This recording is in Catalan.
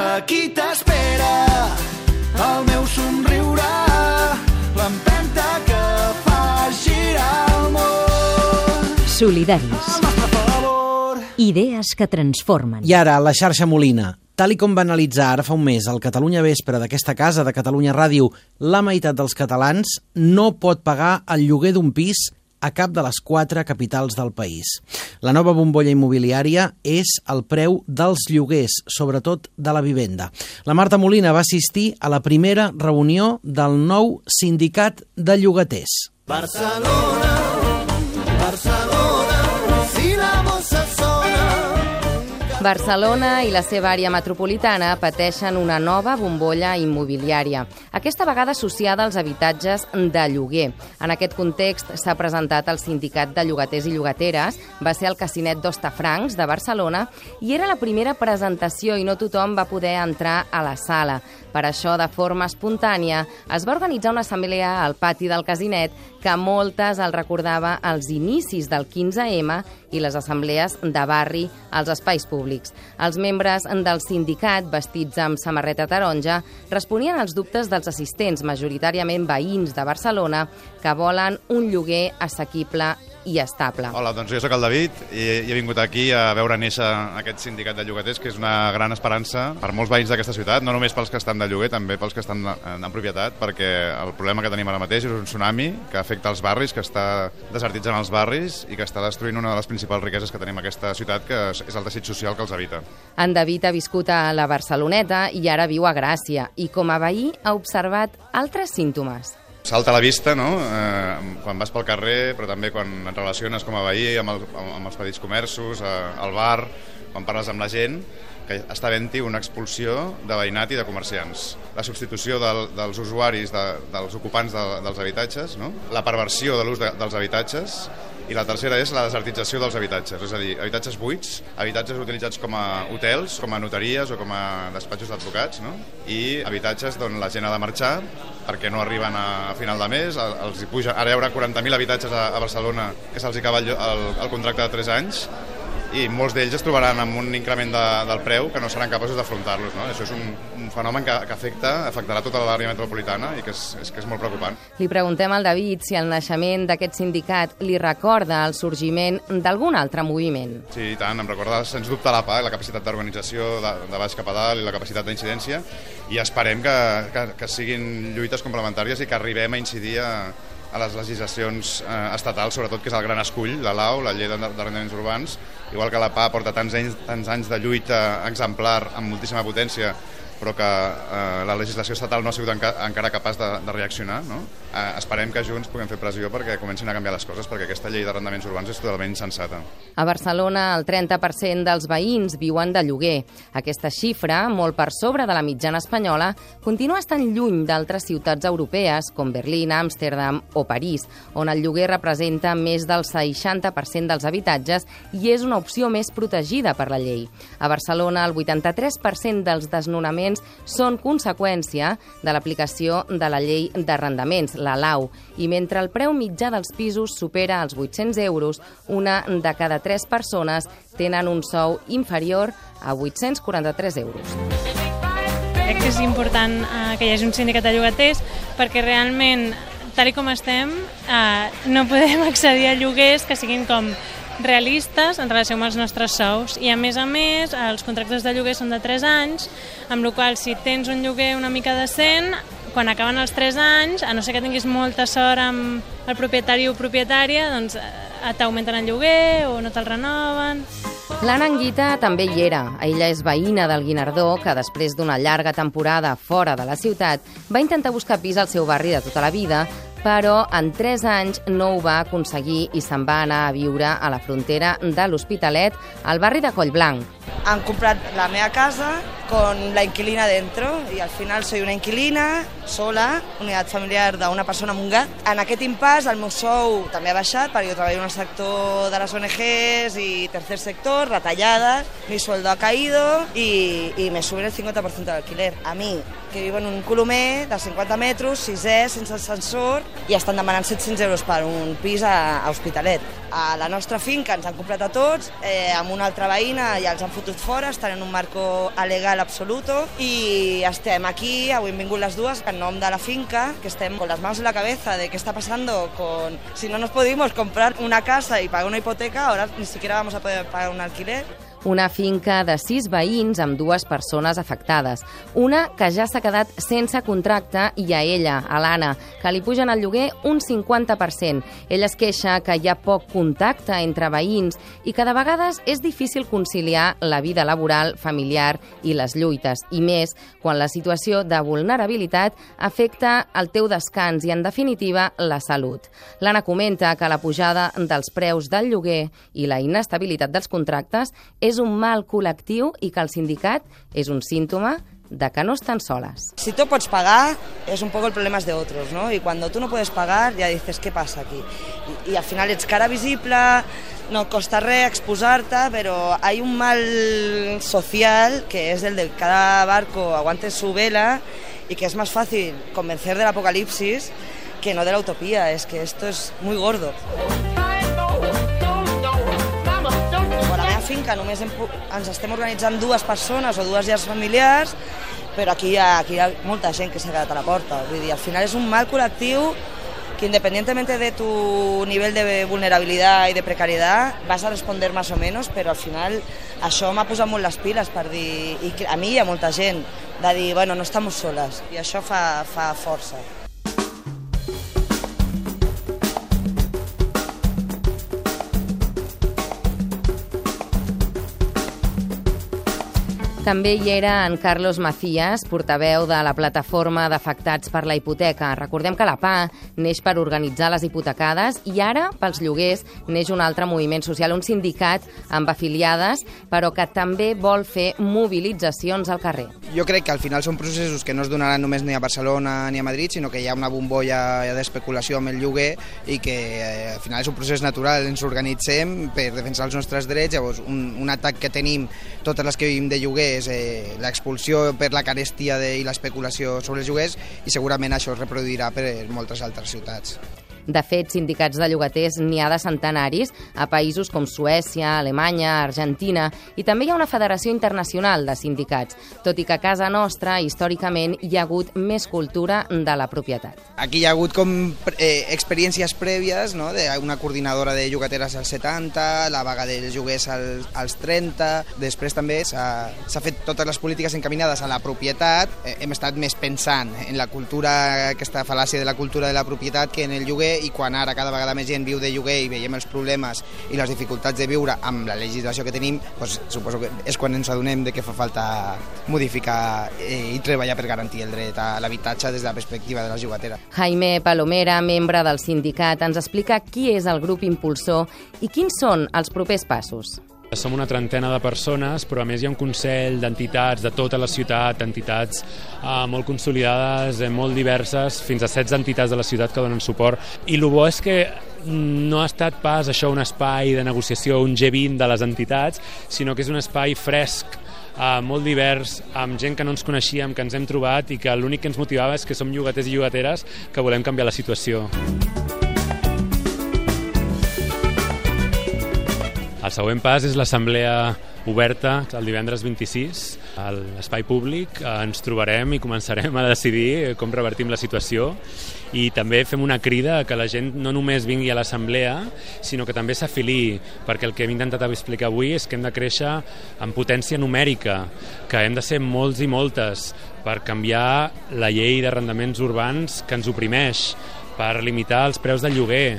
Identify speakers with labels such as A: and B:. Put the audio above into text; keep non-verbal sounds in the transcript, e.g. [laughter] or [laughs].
A: Aquí t'espera el meu somriure, l'empenta que fa girar el món.
B: Solidaris. Idees que transformen.
C: I ara, la xarxa Molina. Tal i com va analitzar ara fa un mes el Catalunya Vespre d'aquesta casa de Catalunya Ràdio, la meitat dels catalans no pot pagar el lloguer d'un pis a cap de les quatre capitals del país. La nova bombolla immobiliària és el preu dels lloguers, sobretot de la vivenda. La Marta Molina va assistir a la primera reunió del nou sindicat de llogaters.
A: Barcelona, Barcelona,
D: Barcelona i la seva àrea metropolitana pateixen una nova bombolla immobiliària, aquesta vegada associada als habitatges de lloguer. En aquest context s'ha presentat el Sindicat de Llogaters i Llogateres, va ser el Casinet d'Hostafrancs de Barcelona i era la primera presentació i no tothom va poder entrar a la sala. Per això, de forma espontània, es va organitzar una assemblea al pati del Casinet que moltes el recordava als inicis del 15M i les assemblees de barri als espais públics. Els membres del sindicat, vestits amb samarreta taronja, responien als dubtes dels assistents, majoritàriament veïns de Barcelona, que volen un lloguer assequible i estable.
E: Hola, doncs jo sóc el David i he vingut aquí a veure néixer aquest sindicat de llogaters, que és una gran esperança per molts veïns d'aquesta ciutat, no només pels que estan de lloguer, també pels que estan en, en propietat, perquè el problema que tenim ara mateix és un tsunami que afecta els barris, que està desertitzant els barris i que està destruint una de les principals riqueses que tenim a aquesta ciutat, que és és el teixit social que els habita.
D: En David ha viscut a la Barceloneta i ara viu a Gràcia i com a veí ha observat altres símptomes.
E: Salta a la vista, no?, eh, quan vas pel carrer, però també quan et relaciones com a veí amb, el, amb, els petits comerços, eh, al bar, quan parles amb la gent, que està havent-hi una expulsió de veïnat i de comerciants. La substitució del, dels usuaris, de, dels ocupants de, dels habitatges, no? la perversió de l'ús de, dels habitatges i la tercera és la desertització dels habitatges, és a dir, habitatges buits, habitatges utilitzats com a hotels, com a notaries o com a despatxos d'advocats, no? i habitatges d'on la gent ha de marxar perquè no arriben a final de mes, el- els hi puja, ara hi haurà 40.000 habitatges a, a Barcelona que se'ls acaba el, el, el contracte de 3 anys i molts d'ells es trobaran amb un increment de, del preu que no seran capaços d'afrontar-los. No? Això és un, un fenomen que, que afecta, afectarà tota l'àrea metropolitana i que és, és, que és molt preocupant.
D: Li preguntem al David si el naixement d'aquest sindicat li recorda el sorgiment d'algun altre moviment.
E: Sí, i tant, em recorda sens dubte la PA, la capacitat d'organització de, de baix cap a dalt i la capacitat d'incidència i esperem que, que, que siguin lluites complementàries i que arribem a incidir a, a les legislacions eh, estatals, sobretot que és el gran escull, la LAU, la Llei d'Arrendaments Urbans, igual que la PA porta tants anys, tants anys de lluita exemplar amb moltíssima potència però que eh, la legislació estatal no ha sigut enca encara capaç de, de reaccionar. No? Eh, esperem que junts puguem fer pressió perquè comencin a canviar les coses, perquè aquesta llei d'arrendaments urbans és totalment insensata.
D: A Barcelona, el 30% dels veïns viuen de lloguer. Aquesta xifra, molt per sobre de la mitjana espanyola, continua estant lluny d'altres ciutats europees, com Berlín, Amsterdam o París, on el lloguer representa més del 60% dels habitatges i és una opció més protegida per la llei. A Barcelona, el 83% dels desnonaments són conseqüència de l'aplicació de la llei d'arrendaments, la LAU, i mentre el preu mitjà dels pisos supera els 800 euros, una de cada tres persones tenen un sou inferior a 843 euros.
F: Crec que és important eh, que hi hagi un sindicat de llogaters perquè realment, tal com estem, eh, no podem [laughs] accedir a lloguers que siguin com realistes en relació amb els nostres sous i a més a més els contractes de lloguer són de 3 anys amb la qual si tens un lloguer una mica decent quan acaben els 3 anys, a no ser que tinguis molta sort amb el propietari o propietària, doncs eh, t'augmenten el lloguer o no te'l renoven.
D: L'Anna Anguita també hi era. Ella és veïna del Guinardó, que després d'una llarga temporada fora de la ciutat va intentar buscar pis al seu barri de tota la vida, però en 3 anys no ho va aconseguir i se'n va anar a viure a la frontera de l'Hospitalet, al barri de Collblanc.
G: han comprat la meva casa con la inquilina dentro y al final soy una inquilina sola, unitat familiar d'una persona amb un gat. En aquest impàs el meu sou també ha baixat perquè jo treballo en el sector de les ONGs i tercer sector, retallades, mi sueldo ha caído y, y me suben el 50% del alquiler. A mi, que vivo en un colomer de 50 metres, sisè, sense ascensor, i estan demanant 700 euros per un pis a, a Hospitalet. A la nostra finca ens han comprat a tots, eh, amb una altra veïna ja els han fotut fora, estan en un marco alegal absoluto i estem aquí, avui hem vingut les dues, en nom de la finca, que estem con las manos en la cabeza de qué está pasando con... Si no nos pudimos comprar una casa y pagar una hipoteca, ahora ni siquiera vamos a poder pagar un alquiler.
D: Una finca de sis veïns amb dues persones afectades. Una que ja s'ha quedat sense contracte i a ella, a l'Anna, que li pugen el lloguer un 50%. Ella es queixa que hi ha poc contacte entre veïns i que de vegades és difícil conciliar la vida laboral, familiar i les lluites, i més quan la situació de vulnerabilitat afecta el teu descans i, en definitiva, la salut. L'Anna comenta que la pujada dels preus del lloguer i la inestabilitat dels contractes és un mal col·lectiu i que el sindicat és un símptoma de que no estan soles.
G: Si tú pots pagar, es un poco el problema de otros, ¿no? Y cuando tú no puedes pagar, ya dices, ¿qué pasa aquí? Y, y al final ets cara visible, no costa res exposar-te, però hay un mal social que es el de cada barco aguante su vela y que es más fácil convencer del apocalipsis que no de la utopía. Es que esto es muy gordo. Finca només hem, ens estem organitzant dues persones o dues llars familiars, però aquí hi ha, aquí hi ha molta gent que s'ha quedat a la porta. Vull dir, al final és un mal col·lectiu que independientemente de tu nivel de vulnerabilidad y de precariedad, vas a responder más o menos, però al final això m'ha posat molt les piles per dir, i a mi i a molta gent, de dir, bueno, no estamos soles, i això fa, fa força.
D: També hi era en Carlos Macías, portaveu de la plataforma d'afectats per la hipoteca. Recordem que la PA neix per organitzar les hipotecades i ara, pels lloguers, neix un altre moviment social, un sindicat amb afiliades, però que també vol fer mobilitzacions al carrer.
H: Jo crec que al final són processos que no es donaran només ni a Barcelona ni a Madrid, sinó que hi ha una bombolla d'especulació amb el lloguer i que eh, al final és un procés natural, ens organitzem per defensar els nostres drets, llavors un, un atac que tenim totes les que vivim de lloguer és eh, l'expulsió per la carestia de, i l'especulació sobre els lloguers i segurament això es reproduirà per moltes altres ciutats.
D: De fet, sindicats de llogaters n'hi ha de centenaris a països com Suècia, Alemanya, Argentina i també hi ha una federació internacional de sindicats, tot i que a casa nostra, històricament, hi ha hagut més cultura de la propietat.
H: Aquí hi ha hagut com eh, experiències prèvies, no? d'una coordinadora de llogateres als 70, la vaga dels lloguers als, als 30, després també s'ha s'ha fet totes les polítiques encaminades a la propietat, eh, hem estat més pensant en la cultura, aquesta fal·làcia de la cultura de la propietat que en el lloguer i quan ara cada vegada més gent viu de lloguer i veiem els problemes i les dificultats de viure amb la legislació que tenim, doncs suposo que és quan ens adonem de que fa falta modificar eh, i treballar per garantir el dret a l'habitatge des de la perspectiva de la llogatera.
D: Jaime Palomera, membre del sindicat, ens explica qui és el grup impulsor i quins són els propers passos.
I: Som una trentena de persones, però a més hi ha un consell d'entitats de tota la ciutat, entitats eh, molt consolidades, eh, molt diverses, fins a 16 entitats de la ciutat que donen suport. I el bo és que no ha estat pas això un espai de negociació, un G20 de les entitats, sinó que és un espai fresc, eh, molt divers, amb gent que no ens coneixíem, que ens hem trobat i que l'únic que ens motivava és que som llogaters i llogateres que volem canviar la situació. El següent pas és l'assemblea oberta el divendres 26 a l'espai públic. Eh, Ens trobarem i començarem a decidir com revertim la situació i també fem una crida que la gent no només vingui a l'assemblea, sinó que també s'afili, perquè el que hem intentat explicar avui és que hem de créixer en potència numèrica, que hem de ser molts i moltes per canviar la llei d'arrendaments urbans que ens oprimeix, per limitar els preus del lloguer,